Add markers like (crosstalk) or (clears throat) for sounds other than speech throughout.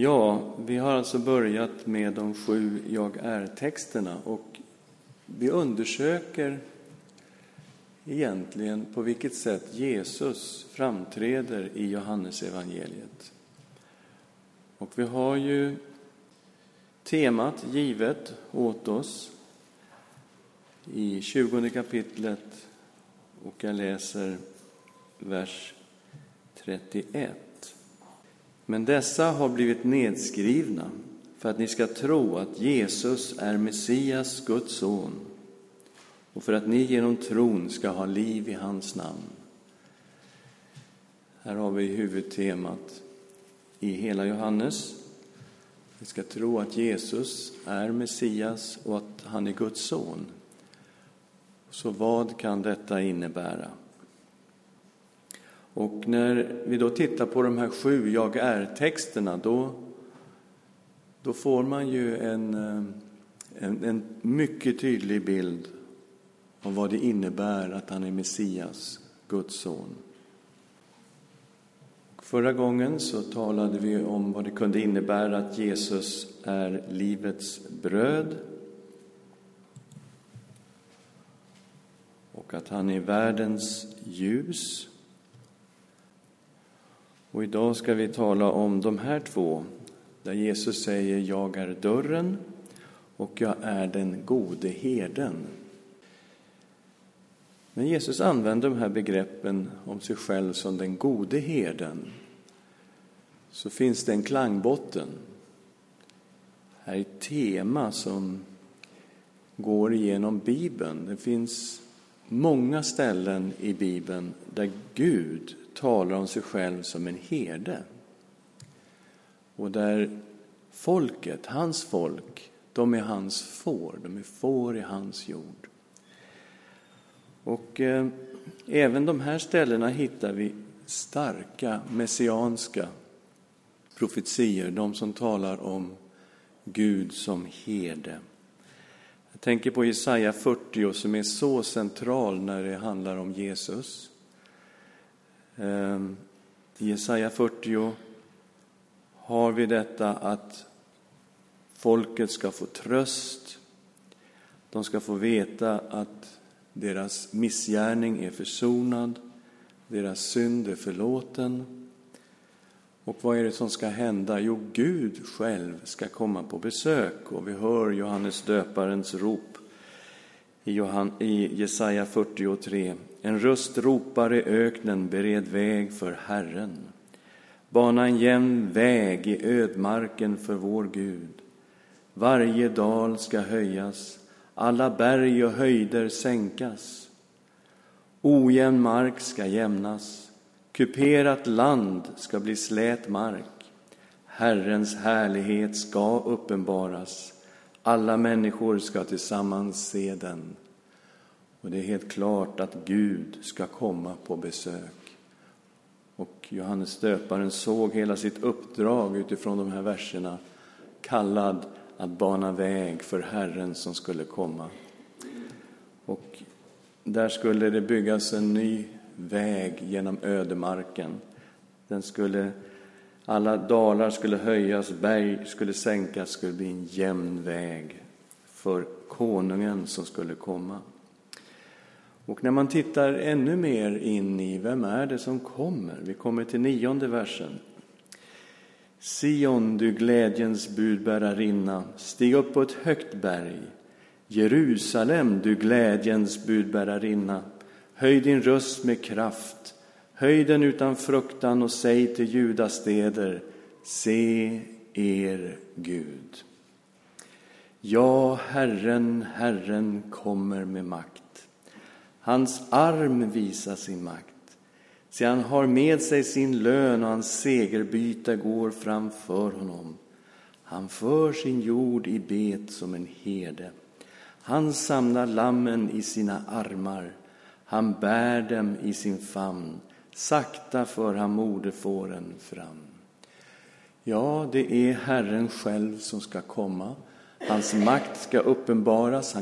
Ja, vi har alltså börjat med de sju jag är-texterna och vi undersöker egentligen på vilket sätt Jesus framträder i Johannesevangeliet. Och vi har ju temat givet åt oss i 20 kapitlet och jag läser vers 31. Men dessa har blivit nedskrivna för att ni ska tro att Jesus är Messias, Guds son, och för att ni genom tron ska ha liv i hans namn. Här har vi huvudtemat i hela Johannes. Vi ska tro att Jesus är Messias och att han är Guds son. Så vad kan detta innebära? Och när vi då tittar på de här sju jag är-texterna, då, då får man ju en, eh, en, en mycket tydlig bild av vad det innebär att han är Messias, Guds son. Förra gången så talade vi om vad det kunde innebära att Jesus är livets bröd och att han är världens ljus. Och idag ska vi tala om de här två, där Jesus säger jag är dörren och jag är den gode herden. När Jesus använder de här begreppen om sig själv som den gode herden så finns det en klangbotten. Här är ett tema som går igenom Bibeln. Det finns många ställen i Bibeln där Gud talar om sig själv som en herde. Och där folket, hans folk, de är hans får, de är får i hans jord. Och eh, även de här ställena hittar vi starka messianska profetier, de som talar om Gud som herde. Jag tänker på Jesaja 40 som är så central när det handlar om Jesus. Ehm, I Jesaja 40 har vi detta att folket ska få tröst. De ska få veta att deras missgärning är försonad, deras synd är förlåten. Och vad är det som ska hända? Jo, Gud själv ska komma på besök och vi hör Johannes döparens rop i Jesaja 43. En röst ropar i öknen, bered väg för Herren. Bana en jämn väg i ödmarken för vår Gud. Varje dal ska höjas, alla berg och höjder sänkas. Ojämn mark ska jämnas, kuperat land ska bli slät mark. Herrens härlighet ska uppenbaras, alla människor ska tillsammans se den. Och det är helt klart att Gud ska komma på besök. Och Johannes döparen såg hela sitt uppdrag utifrån de här verserna, kallad att bana väg för Herren som skulle komma. Och där skulle det byggas en ny väg genom ödemarken. Den skulle, alla dalar skulle höjas, berg skulle sänkas, skulle bli en jämn väg för konungen som skulle komma. Och när man tittar ännu mer in i vem är det som kommer, vi kommer till nionde versen. Sion, du glädjens budbärarinna, stig upp på ett högt berg. Jerusalem, du glädjens budbärarinna, höj din röst med kraft, höj den utan fruktan och säg till judastäder, se er Gud. Ja, Herren, Herren kommer med makt. Hans arm visar sin makt. Se, han har med sig sin lön och hans segerbyte går framför honom. Han för sin jord i bet som en herde. Han samlar lammen i sina armar. Han bär dem i sin famn. Sakta för han moderfåren fram. Ja, det är Herren själv som ska komma. Hans makt ska uppenbaras,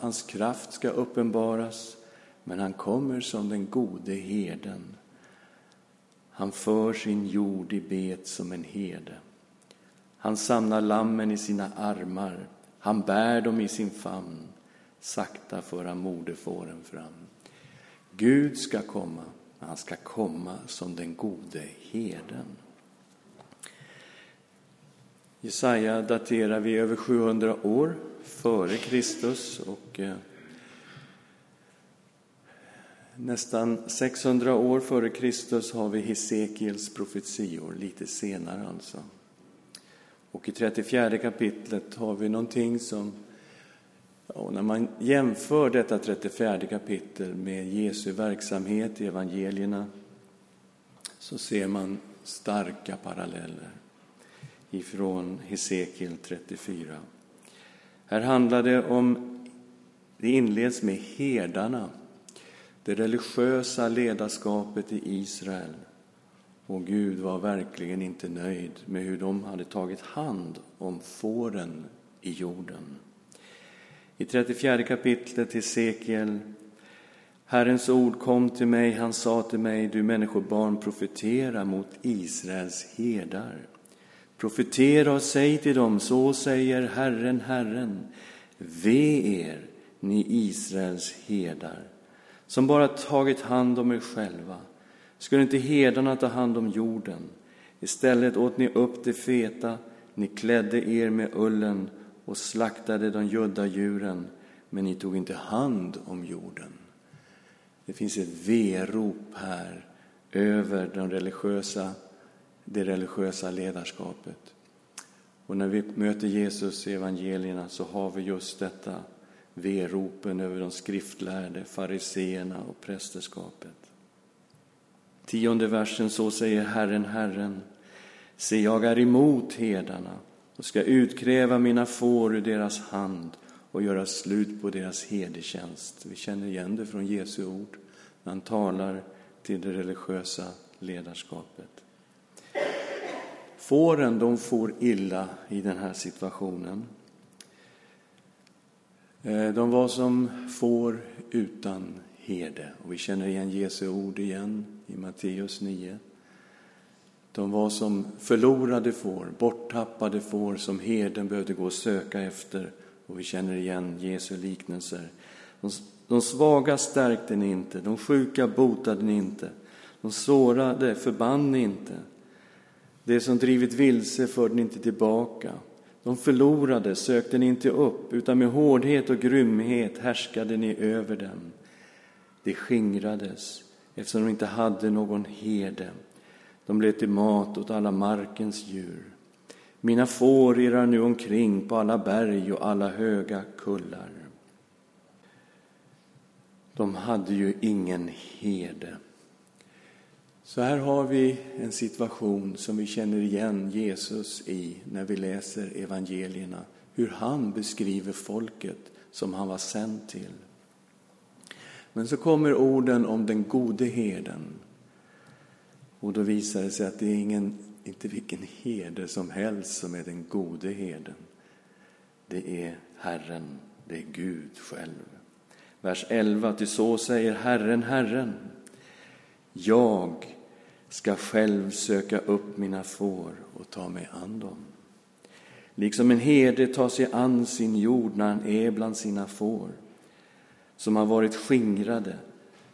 hans kraft ska uppenbaras. Men han kommer som den gode herden. Han för sin jord i bet som en herde. Han samlar lammen i sina armar, han bär dem i sin famn. Sakta för han moderfåren fram. Gud ska komma, han ska komma som den gode herden. Jesaja daterar vi över 700 år före Kristus och eh, nästan 600 år före Kristus har vi Hesekiels profetior, lite senare alltså. Och i 34 kapitlet har vi någonting som, när man jämför detta 34 kapitel med Jesu verksamhet i evangelierna så ser man starka paralleller ifrån Hesekiel 34. Här handlar det om, det inleds med herdarna, det religiösa ledarskapet i Israel. Och Gud var verkligen inte nöjd med hur de hade tagit hand om fåren i jorden. I 34 kapitlet Hesekiel Herrens ord kom till mig, han sa till mig, du människobarn, profetera mot Israels herdar. Profetera och säg till dem, så säger Herren, Herren, ve er, ni Israels herdar, som bara tagit hand om er själva. Skulle inte herdarna ta hand om jorden? Istället åt ni upp det feta, ni klädde er med ullen och slaktade de gödda djuren, men ni tog inte hand om jorden. Det finns ett verop här över den religiösa det religiösa ledarskapet. Och när vi möter Jesus i evangelierna så har vi just detta veropen över de skriftlärde, fariseerna och prästerskapet. Tionde versen, så säger Herren, Herren, se, jag är emot herdarna och ska utkräva mina får ur deras hand och göra slut på deras herdetjänst. Vi känner igen det från Jesu ord när han talar till det religiösa ledarskapet. Fåren, de for illa i den här situationen. Eh, de var som får utan herde. Och vi känner igen Jesu ord igen i Matteus 9. De var som förlorade får, borttappade får som herden behövde gå och söka efter. Och vi känner igen Jesu liknelser. De, de svaga stärkte ni inte, de sjuka botade ni inte, de sårade förband ni inte. Det som drivit vilse förde ni inte tillbaka. De förlorade sökte ni inte upp, utan med hårdhet och grymhet härskade ni över dem. De skingrades eftersom de inte hade någon herde. De blev till mat åt alla markens djur. Mina får irrar nu omkring på alla berg och alla höga kullar. De hade ju ingen herde. Så här har vi en situation som vi känner igen Jesus i när vi läser evangelierna, hur han beskriver folket som han var sänd till. Men så kommer orden om den gode herden. Och då visar det sig att det är ingen, inte vilken herde som helst som är den gode herden. Det är Herren, det är Gud själv. Vers 11, till så säger Herren, Herren. Jag ska själv söka upp mina får och ta mig an dem. Liksom en herde tar sig an sin jord när han är bland sina får, som har varit skingrade,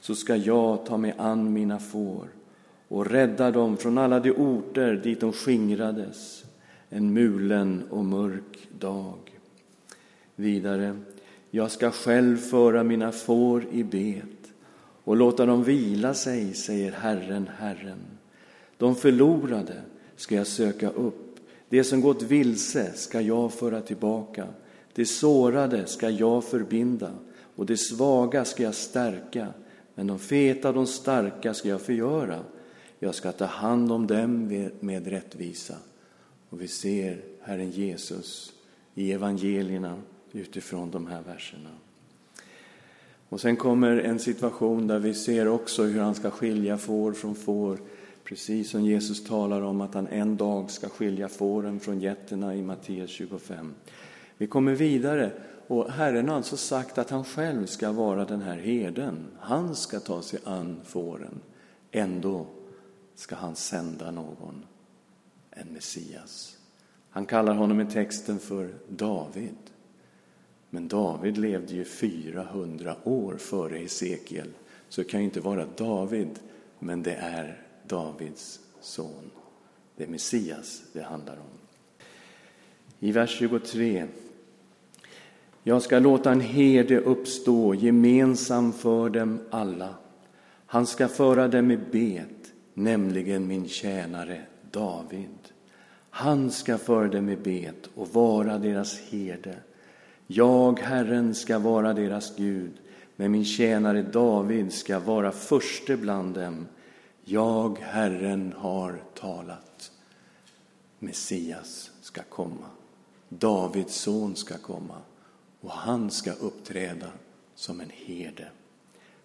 så ska jag ta mig an mina får och rädda dem från alla de orter dit de skingrades en mulen och mörk dag. Vidare, jag ska själv föra mina får i bet och låta dem vila sig, säger Herren, Herren. De förlorade ska jag söka upp, det som gått vilse ska jag föra tillbaka, det sårade ska jag förbinda och det svaga ska jag stärka, men de feta och de starka ska jag förgöra. Jag ska ta hand om dem med rättvisa. Och vi ser Herren Jesus i evangelierna utifrån de här verserna. Och sen kommer en situation där vi ser också hur han ska skilja får från får, precis som Jesus talar om att han en dag ska skilja fåren från getterna i Matteus 25. Vi kommer vidare och Herren har alltså sagt att han själv ska vara den här herden. Han ska ta sig an fåren. Ändå ska han sända någon, en Messias. Han kallar honom i texten för David. Men David levde ju 400 år före Hesekiel, så det kan ju inte vara David, men det är Davids son. Det är Messias det handlar om. I vers 23. Jag ska låta en herde uppstå gemensam för dem alla. Han ska föra dem i bet, nämligen min tjänare David. Han ska föra dem i bet och vara deras herde. Jag, Herren, ska vara deras Gud, men min tjänare David ska vara förste bland dem. Jag, Herren, har talat. Messias ska komma. Davids son ska komma och han ska uppträda som en herde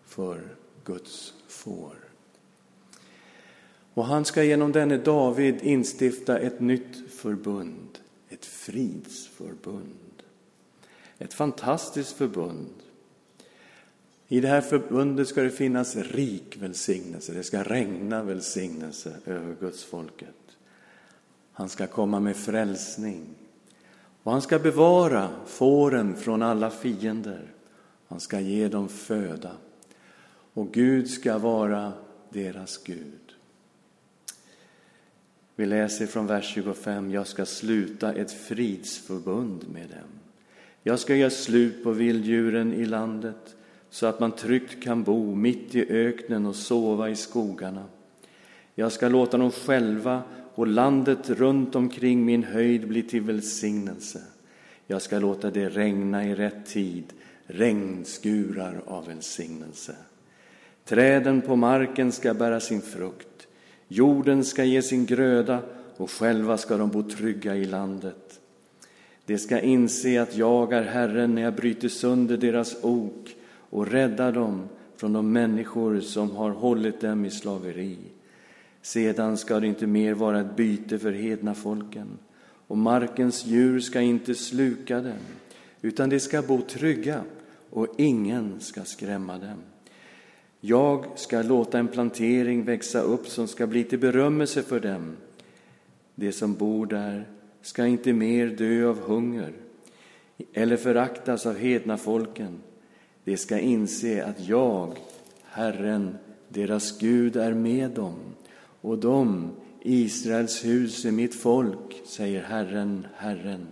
för Guds får. Och han ska genom denne David instifta ett nytt förbund, ett fridsförbund. Ett fantastiskt förbund. I det här förbundet ska det finnas rik välsignelse, det ska regna välsignelse över Guds folket. Han ska komma med frälsning. Och han ska bevara fåren från alla fiender. Han ska ge dem föda. Och Gud ska vara deras Gud. Vi läser från vers 25. Jag ska sluta ett fridsförbund med dem. Jag ska göra slut på vilddjuren i landet så att man tryggt kan bo mitt i öknen och sova i skogarna. Jag ska låta dem själva och landet runt omkring min höjd bli till välsignelse. Jag ska låta det regna i rätt tid, regnskurar av välsignelse. Träden på marken ska bära sin frukt, jorden ska ge sin gröda och själva ska de bo trygga i landet. De ska inse att jag är Herren när jag bryter sönder deras ok och räddar dem från de människor som har hållit dem i slaveri. Sedan ska det inte mer vara ett byte för hedna folken och markens djur ska inte sluka dem, utan de ska bo trygga och ingen ska skrämma dem. Jag ska låta en plantering växa upp som ska bli till berömmelse för dem. De som bor där ska inte mer dö av hunger eller föraktas av hedna folken. De ska inse att jag, Herren, deras Gud, är med dem och de, Israels hus, är mitt folk, säger Herren, Herren.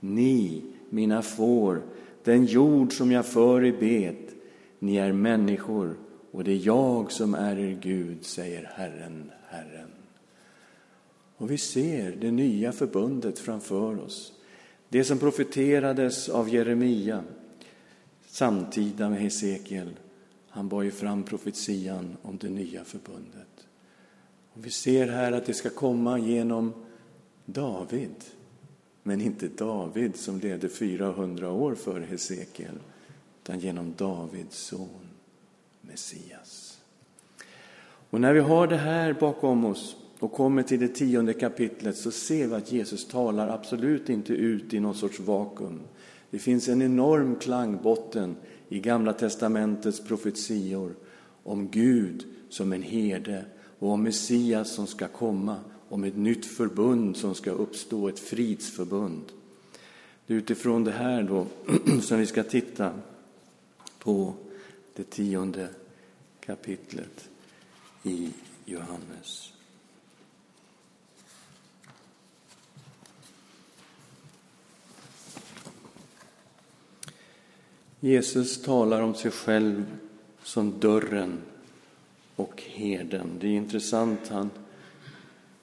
Ni, mina får, den jord som jag för i bet, ni är människor och det är jag som är er Gud, säger Herren, Herren. Och vi ser det nya förbundet framför oss. Det som profeterades av Jeremia samtida med Hesekiel. Han bar ju fram profetian om det nya förbundet. Och vi ser här att det ska komma genom David, men inte David som levde 400 år före Hesekiel, utan genom Davids son, Messias. Och när vi har det här bakom oss och kommer till det tionde kapitlet så ser vi att Jesus talar absolut inte ut i någon sorts vakuum. Det finns en enorm klangbotten i Gamla testamentets profetior om Gud som en herde och om Messias som ska komma, om ett nytt förbund som ska uppstå, ett fridsförbund. Det är utifrån det här då (clears throat) som vi ska titta på det tionde kapitlet i Johannes. Jesus talar om sig själv som dörren och herden. Det är intressant, han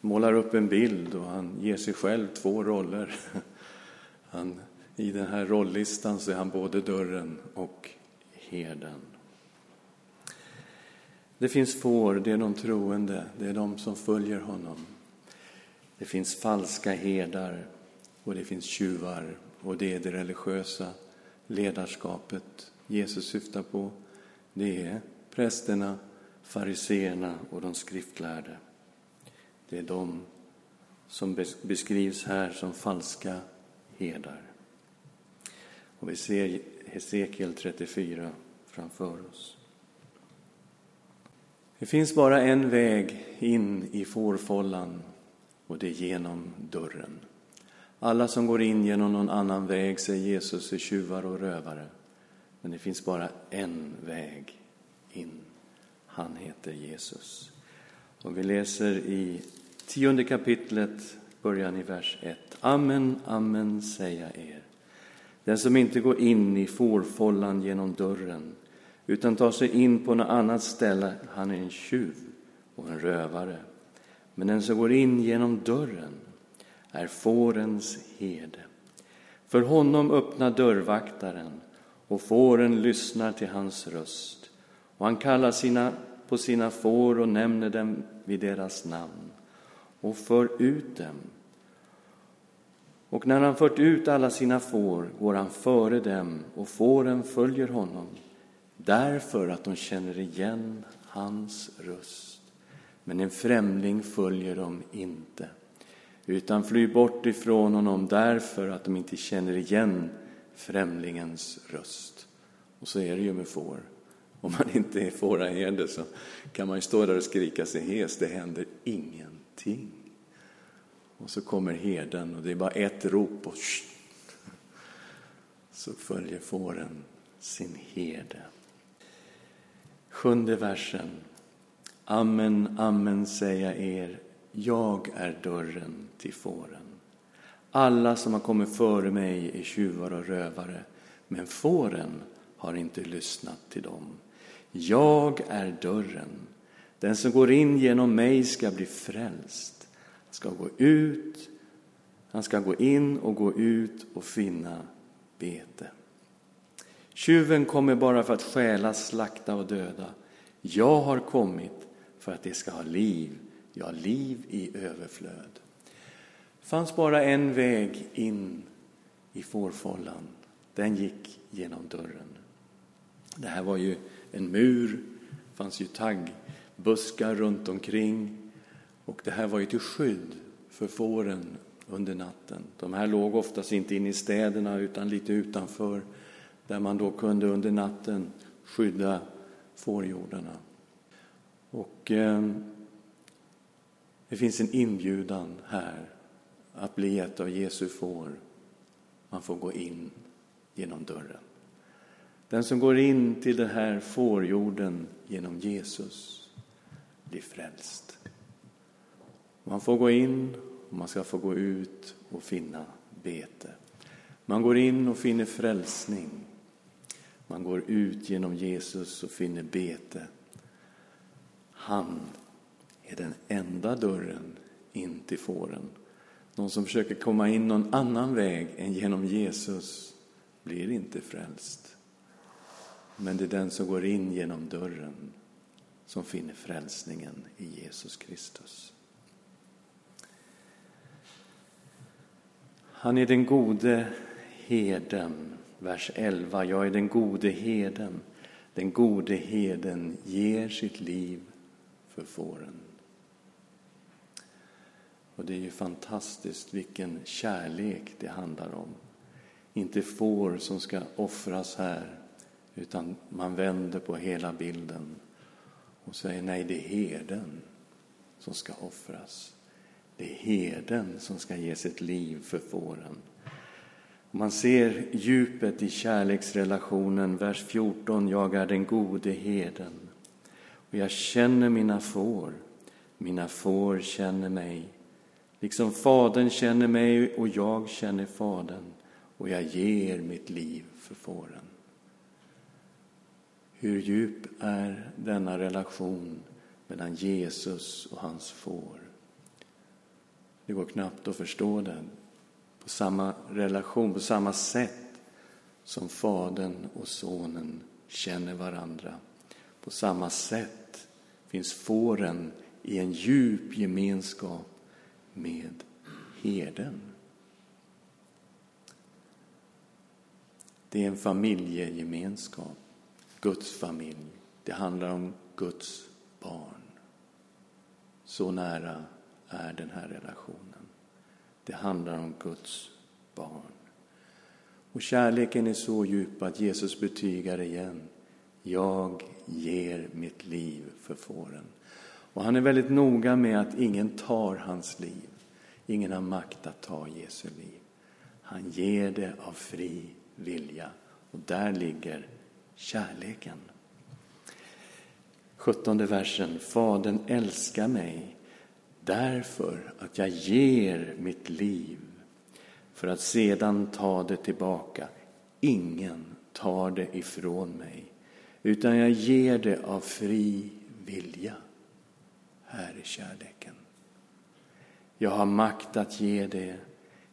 målar upp en bild och han ger sig själv två roller. (laughs) Han, I den här rollistan så är han både dörren och herden. Det finns får, det är de troende, det är de som följer honom. Det finns falska herdar och det finns tjuvar och det är det religiösa ledarskapet Jesus syftar på. Det är prästerna, fariseerna och de skriftlärde. Det är de som beskrivs här som falska herdar. Och vi ser Hesekiel 34 framför oss. Det finns bara en väg in i fårfållan och det är genom dörren. Alla som går in genom någon annan väg, säger Jesus, är tjuvar och rövare. Men det finns bara en väg in. Han heter Jesus. Och vi läser i tionde kapitlet, början i vers 1. Amen, amen, säger jag er. Den som inte går in i fårfållan genom dörren utan tar sig in på något annat ställe, han är en tjuv och en rövare. Men den som går in genom dörren är fårens herde. För honom öppnar dörrvaktaren och fåren lyssnar till hans röst. Och han kallar sina, på sina får och nämner dem vid deras namn och för ut dem. Och när han fört ut alla sina får går han före dem och fåren följer honom därför att de känner igen hans röst. Men en främling följer dem inte utan fly bort ifrån honom därför att de inte känner igen främlingens röst. Och så är det ju med får. Om man inte är fåraherde så kan man ju stå där och skrika sig hes, det händer ingenting. Och så kommer herden och det är bara ett rop och så följer fåren sin herde. Sjunde versen. Amen, amen säger jag er, jag är dörren till fåren. Alla som har kommit före mig är tjuvar och rövare, men fåren har inte lyssnat till dem. Jag är dörren. Den som går in genom mig ska bli frälst, ska gå ut, han ska gå in och gå ut och finna bete. Tjuven kommer bara för att stjäla, slakta och döda. Jag har kommit för att det ska ha liv, ja, liv i överflöd. Det fanns bara en väg in i fårfållan. Den gick genom dörren. Det här var ju en mur, det fanns ju taggbuskar runt omkring och det här var ju till skydd för fåren under natten. De här låg oftast inte inne i städerna utan lite utanför där man då kunde under natten skydda fårjordarna. Och eh, det finns en inbjudan här att bli ett av Jesu får. Man får gå in genom dörren. Den som går in till den här fårjorden genom Jesus blir frälst. Man får gå in och man ska få gå ut och finna bete. Man går in och finner frälsning. Man går ut genom Jesus och finner bete. Han är den enda dörren in till fåren. Någon som försöker komma in någon annan väg än genom Jesus blir inte frälst. Men det är den som går in genom dörren som finner frälsningen i Jesus Kristus. Han är den gode heden, vers 11. Jag är den gode heden. Den gode heden ger sitt liv för fåren. Och det är ju fantastiskt vilken kärlek det handlar om. Inte får som ska offras här, utan man vänder på hela bilden och säger nej, det är herden som ska offras. Det är herden som ska ge sitt liv för fåren. Man ser djupet i kärleksrelationen, vers 14, jag är den gode herden och jag känner mina får, mina får känner mig. Liksom Fadern känner mig och jag känner Fadern och jag ger mitt liv för fåren. Hur djup är denna relation mellan Jesus och hans får? Det går knappt att förstå den. På samma relation, på samma sätt som Fadern och Sonen känner varandra. På samma sätt finns fåren i en djup gemenskap med herden. Det är en familjegemenskap, Guds familj. Det handlar om Guds barn. Så nära är den här relationen. Det handlar om Guds barn. Och kärleken är så djup att Jesus betygar igen. Jag ger mitt liv för fåren. Och han är väldigt noga med att ingen tar hans liv. Ingen har makt att ta Jesu liv. Han ger det av fri vilja. Och där ligger kärleken. Sjuttonde versen. Fadern älskar mig därför att jag ger mitt liv för att sedan ta det tillbaka. Ingen tar det ifrån mig, utan jag ger det av fri vilja. Här är kärleken. Jag har makt att ge det,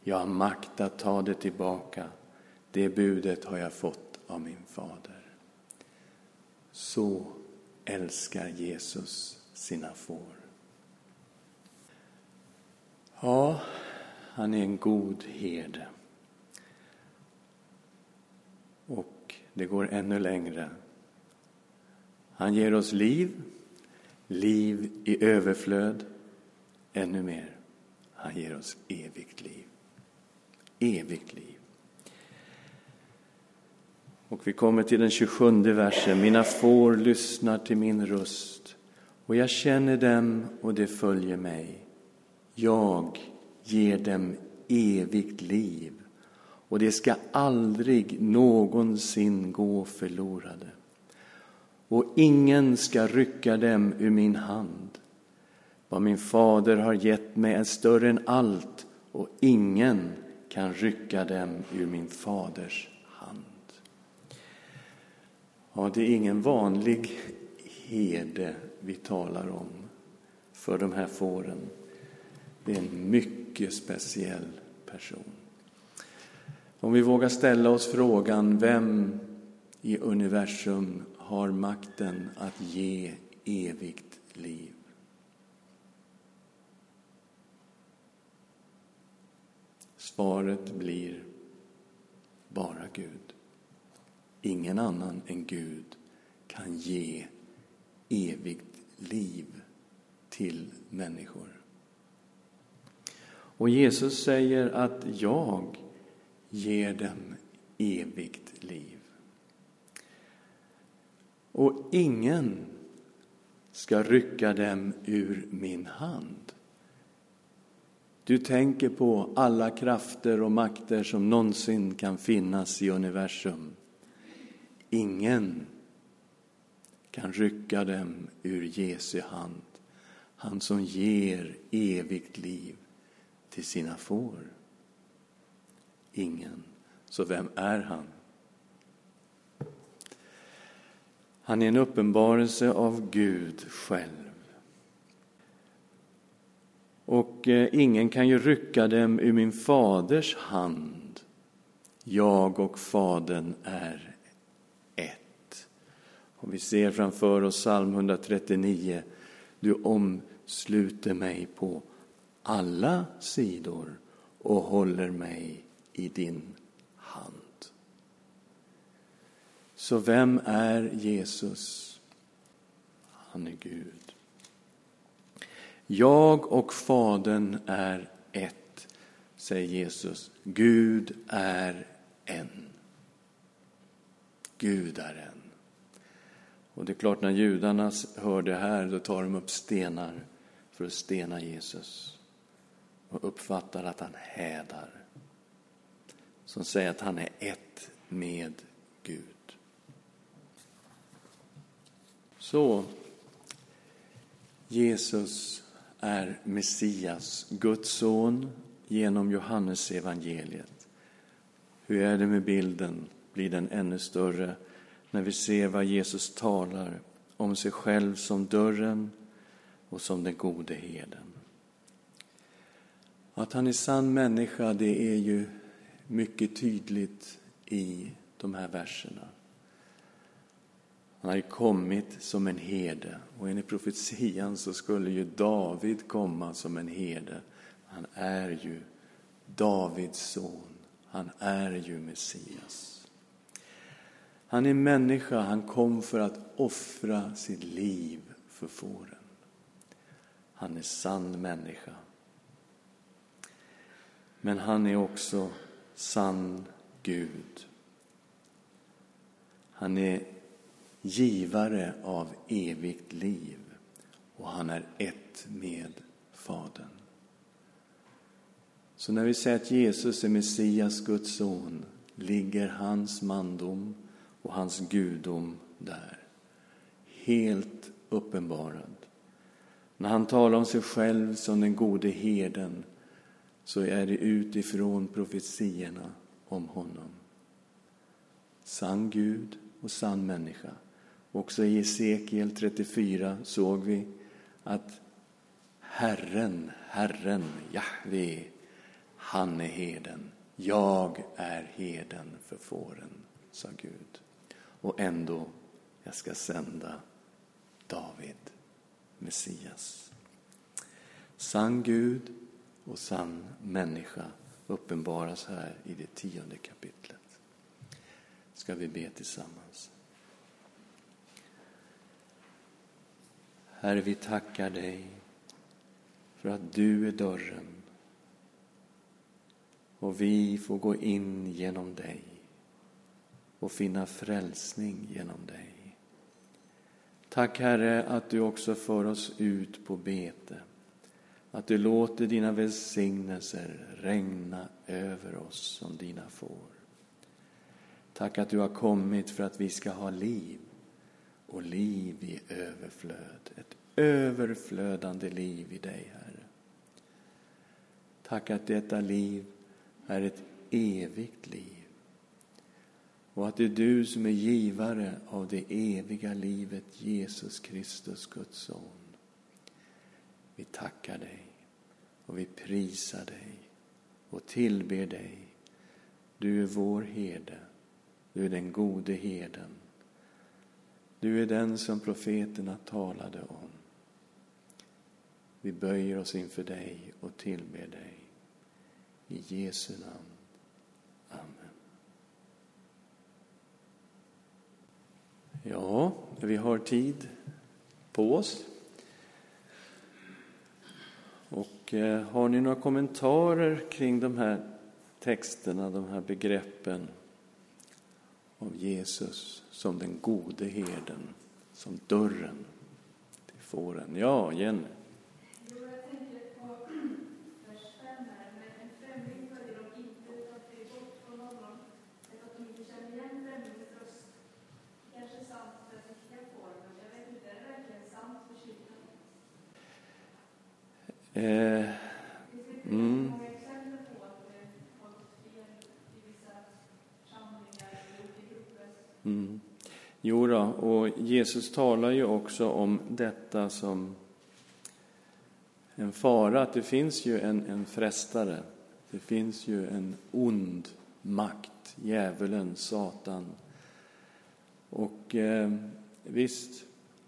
jag har makt att ta det tillbaka. Det budet har jag fått av min fader. Så älskar Jesus sina får. Ja, han är en god herde. Och det går ännu längre. Han ger oss liv, liv i överflöd, ännu mer. Han ger oss evigt liv. Evigt liv. Och vi kommer till den 27 versen. Mina får lyssnar till min röst och jag känner dem och de följer mig. Jag ger dem evigt liv och det ska aldrig någonsin gå förlorade. Och ingen ska rycka dem ur min hand. Vad min fader har gett mig är större än allt och ingen kan rycka dem ur min faders hand. Ja, det är ingen vanlig herde vi talar om för de här fåren. Det är en mycket speciell person. Om vi vågar ställa oss frågan vem i universum har makten att ge evigt liv? Svaret blir bara Gud. Ingen annan än Gud kan ge evigt liv till människor. Och Jesus säger att jag ger dem evigt liv. Och ingen ska rycka dem ur min hand. Du tänker på alla krafter och makter som någonsin kan finnas i universum. Ingen kan rycka dem ur Jesu hand. Han som ger evigt liv till sina får? Ingen. Så vem är han? Han är en uppenbarelse av Gud själv. Och eh, ingen kan ju rycka dem ur min faders hand. Jag och Fadern är ett. Och vi ser framför oss psalm 139. Du omsluter mig på alla sidor och håller mig i din hand. Så vem är Jesus? Han är Gud. Jag och Fadern är ett, säger Jesus. Gud är en. Gud är en. Och det är klart, när judarna hör det här, då tar de upp stenar för att stena Jesus och uppfattar att han hädar. Som säger att han är ett med Gud. Så, Jesus är Messias, Guds son, genom Johannes evangeliet. Hur är det med bilden? Blir den ännu större när vi ser vad Jesus talar om sig själv som dörren och som den gode herden? Att han är sann människa, det är ju mycket tydligt i de här verserna. Han har ju kommit som en herde och enligt profetian så skulle ju David komma som en herde. Han är ju Davids son. Han är ju Messias. Han är människa, han kom för att offra sitt liv för fåren. Han är sann människa. Men han är också sann Gud. Han är givare av evigt liv och han är ett med Fadern. Så när vi säger att Jesus är Messias, Guds son, ligger hans mandom och hans gudom där. Helt uppenbarad. När han talar om sig själv som den gode herden så är det utifrån profetierna om honom. Sann Gud och sann människa. Också i Hesekiel 34 såg vi att Herren, Herren, Jahve, han är heden. Jag är heden för fåren, sa Gud. Och ändå, jag ska sända David, Messias. Sann Gud och sann människa uppenbaras här i det tionde kapitlet. Ska vi be tillsammans. Herre, vi tackar dig för att du är dörren och vi får gå in genom dig och finna frälsning genom dig. Tack Herre att du också för oss ut på bete. Att du låter dina välsignelser regna över oss som dina får. Tack att du har kommit för att vi ska ha liv och liv i överflöd. Ett överflödande liv i dig, Herre. Tack att detta liv är ett evigt liv och att det är du som är givare av det eviga livet, Jesus Kristus, Guds son. Vi tackar dig och vi prisar dig och tillber dig. Du är vår herde. Du är den gode herden. Du är den som profeterna talade om. Vi böjer oss inför dig och tillber dig. I Jesu namn. Amen. Ja, vi har tid på oss. Och eh, har ni några kommentarer kring de här texterna, de här begreppen av Jesus som den gode herden, som dörren till fåren? Ja, Jenny. Eh, mm. Mm. Jo då, och Jesus talar ju också om detta som en fara, att det finns ju en, en frestare. Det finns ju en ond makt, djävulen, Satan. Och eh, visst,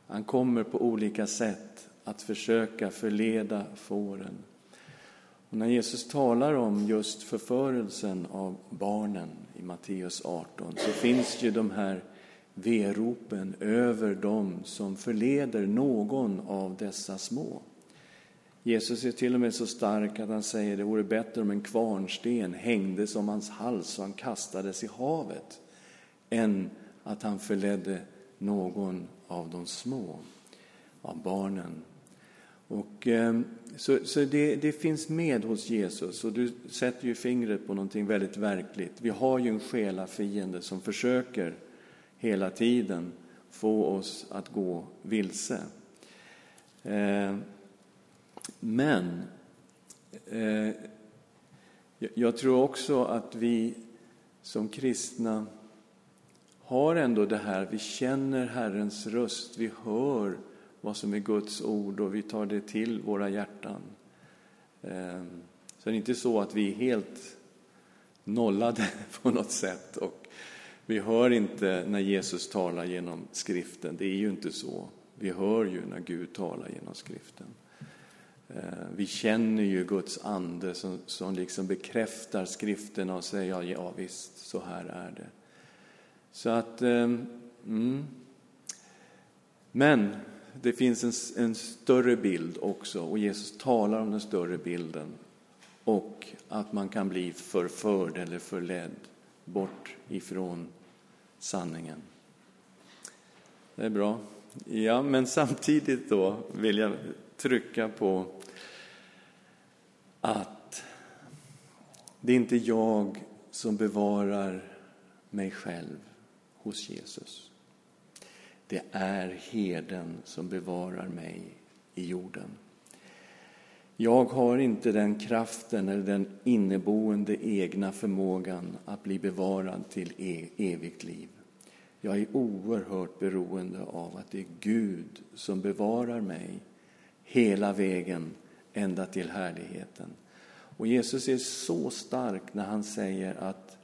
han kommer på olika sätt att försöka förleda fåren. Och när Jesus talar om just förförelsen av barnen i Matteus 18 så finns ju de här veropen över dem som förleder någon av dessa små. Jesus är till och med så stark att han säger det vore bättre om en kvarnsten hängdes om hans hals och han kastades i havet än att han förledde någon av de små, av barnen. Och, ehm, så så det, det, finns med hos Jesus och du sätter ju fingret på någonting väldigt verkligt. Vi har ju en själafiende som försöker hela tiden få oss att gå vilse. Eh, men eh, jag tror också att vi som kristna har ändå det här, vi känner Herrens röst, vi hör vad som är Guds ord och vi tar det till våra hjärtan. Eh, så det är inte så att vi är helt nollade (laughs) på något sätt och vi hör inte när Jesus talar genom skriften. Det är ju inte så. Vi hör ju när Gud talar genom skriften. Eh, vi känner ju Guds ande som, som liksom bekräftar skrifterna och säger ja, ja visst, så här är det. Så att, ehm, mm. Men det finns en, en större bild också och Jesus talar om den större bilden och att man kan bli förförd eller förledd bort ifrån sanningen. Det är bra. Ja, men samtidigt då vill jag trycka på att Det är inte jag som bevarar mig själv hos Jesus. Det är herden som bevarar mig i jorden. Jag har inte den kraften eller den inneboende egna förmågan att bli bevarad till e- evigt liv. Jag är oerhört beroende av att det är Gud som bevarar mig hela vägen ända till härligheten. Och Jesus är så stark när han säger att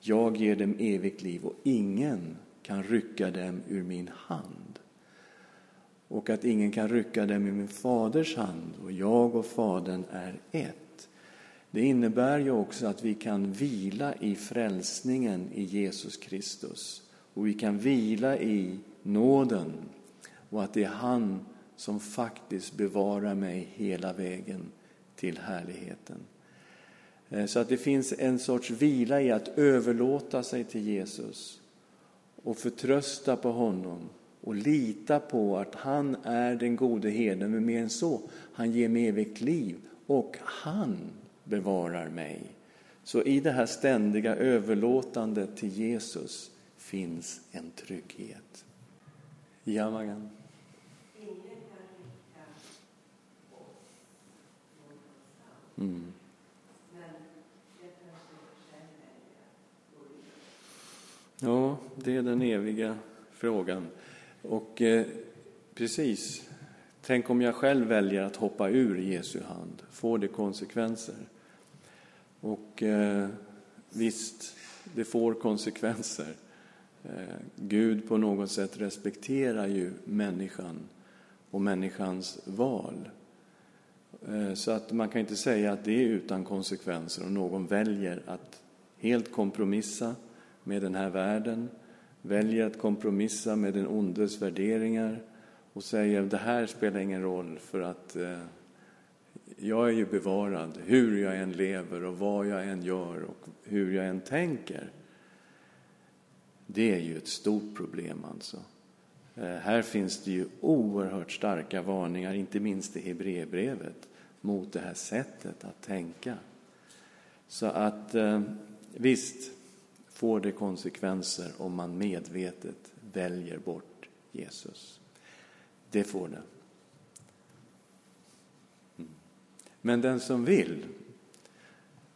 jag ger dem evigt liv och ingen kan rycka dem ur min hand. Och att ingen kan rycka dem i min faders hand och jag och Fadern är ett. Det innebär ju också att vi kan vila i frälsningen i Jesus Kristus och vi kan vila i nåden och att det är han som faktiskt bevarar mig hela vägen till härligheten. Eh, så att det finns en sorts vila i att överlåta sig till Jesus och förtrösta på honom och lita på att han är den gode herden, men mer än så, han ger mig evigt liv och han bevarar mig. Så i det här ständiga överlåtandet till Jesus finns en trygghet. Ja, Magan? Mm. Ja, det är den eviga frågan. Och eh, precis, tänk om jag själv väljer att hoppa ur Jesu hand. Får det konsekvenser? Och eh, visst, det får konsekvenser. Eh, Gud på något sätt respekterar ju människan och människans val. Eh, så att man kan inte säga att det är utan konsekvenser om någon väljer att helt kompromissa med den här världen, väljer att kompromissa med den ondes värderingar och säger det här spelar ingen roll för att eh, jag är ju bevarad hur jag än lever och vad jag än gör och hur jag än tänker. Det är ju ett stort problem alltså. Eh, här finns det ju oerhört starka varningar, inte minst i Hebreerbrevet, mot det här sättet att tänka. Så att eh, visst får det konsekvenser om man medvetet väljer bort Jesus. Det får det. Mm. Men den som vill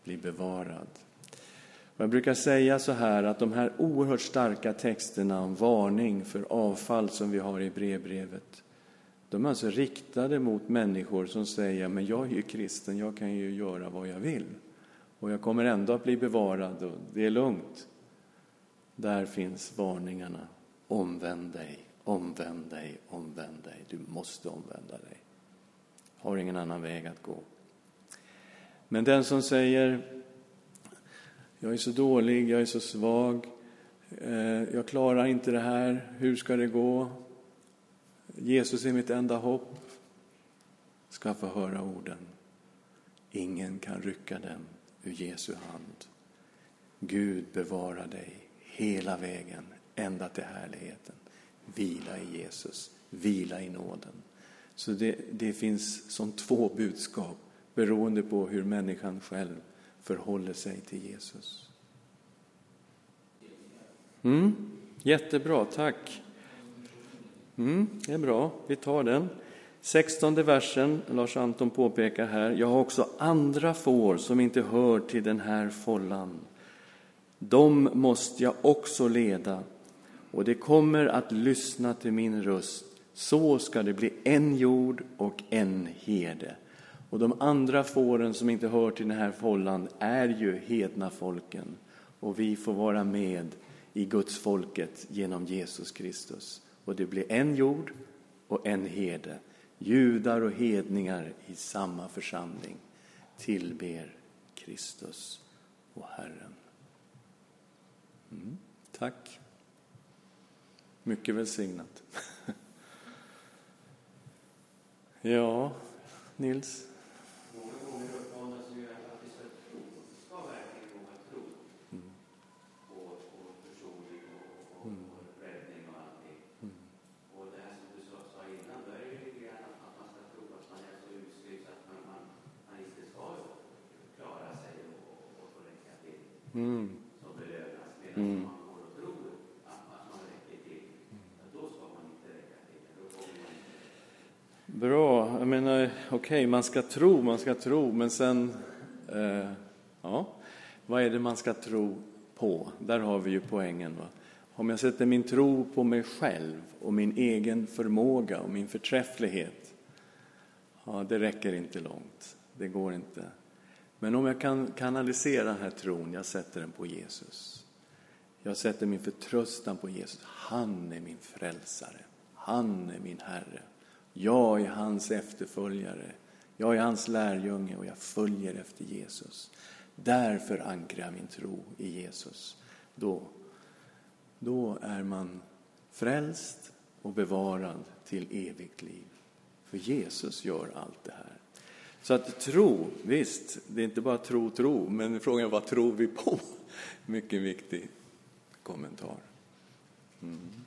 blir bevarad. Jag brukar säga så här att de här oerhört starka texterna om varning för avfall som vi har i brevbrevet, de är alltså riktade mot människor som säger men jag är ju kristen, jag kan ju göra vad jag vill och jag kommer ändå att bli bevarad och det är lugnt. Där finns varningarna. Omvänd dig, omvänd dig, omvänd dig. Du måste omvända dig. Har ingen annan väg att gå. Men den som säger jag är så dålig, jag är så svag, eh, jag klarar inte det här, hur ska det gå? Jesus är mitt enda hopp. Ska få höra orden. Ingen kan rycka dem ur Jesu hand. Gud bevarar dig hela vägen ända till härligheten. Vila i Jesus, vila i nåden. Så det, det finns som två budskap beroende på hur människan själv förhåller sig till Jesus. Mm, jättebra, tack. Mm, det är bra, vi tar den. Sextonde versen, Lars Anton påpekar här, jag har också andra får som inte hör till den här follan. De måste jag också leda, och det kommer att lyssna till min röst. Så ska det bli en jord och en herde. Och de andra fåren som inte hör till den här follan är ju hedna folken. Och vi får vara med i Guds folket genom Jesus Kristus. Och det blir en jord och en herde. Judar och hedningar i samma församling tillber Kristus och Herren. Mm, tack. Mycket välsignat. (laughs) ja, Nils? Mm. Mm. Bra. Jag menar, okej, man ska tro, man ska tro, men sen... Eh, ja, vad är det man ska tro på? Där har vi ju poängen. Va? Om jag sätter min tro på mig själv och min egen förmåga och min förträfflighet, ja, det räcker inte långt. Det går inte. Men om jag kan kanalisera den här tron, jag sätter den på Jesus. Jag sätter min förtröstan på Jesus. Han är min frälsare. Han är min Herre. Jag är hans efterföljare. Jag är hans lärjunge och jag följer efter Jesus. Därför ankrar jag min tro i Jesus. Då, då är man frälst och bevarad till evigt liv. För Jesus gör allt det här. Så att tro, visst, det är inte bara tro, tro, men frågan är vad tror vi på? (laughs) Mycket viktig kommentar. Mm.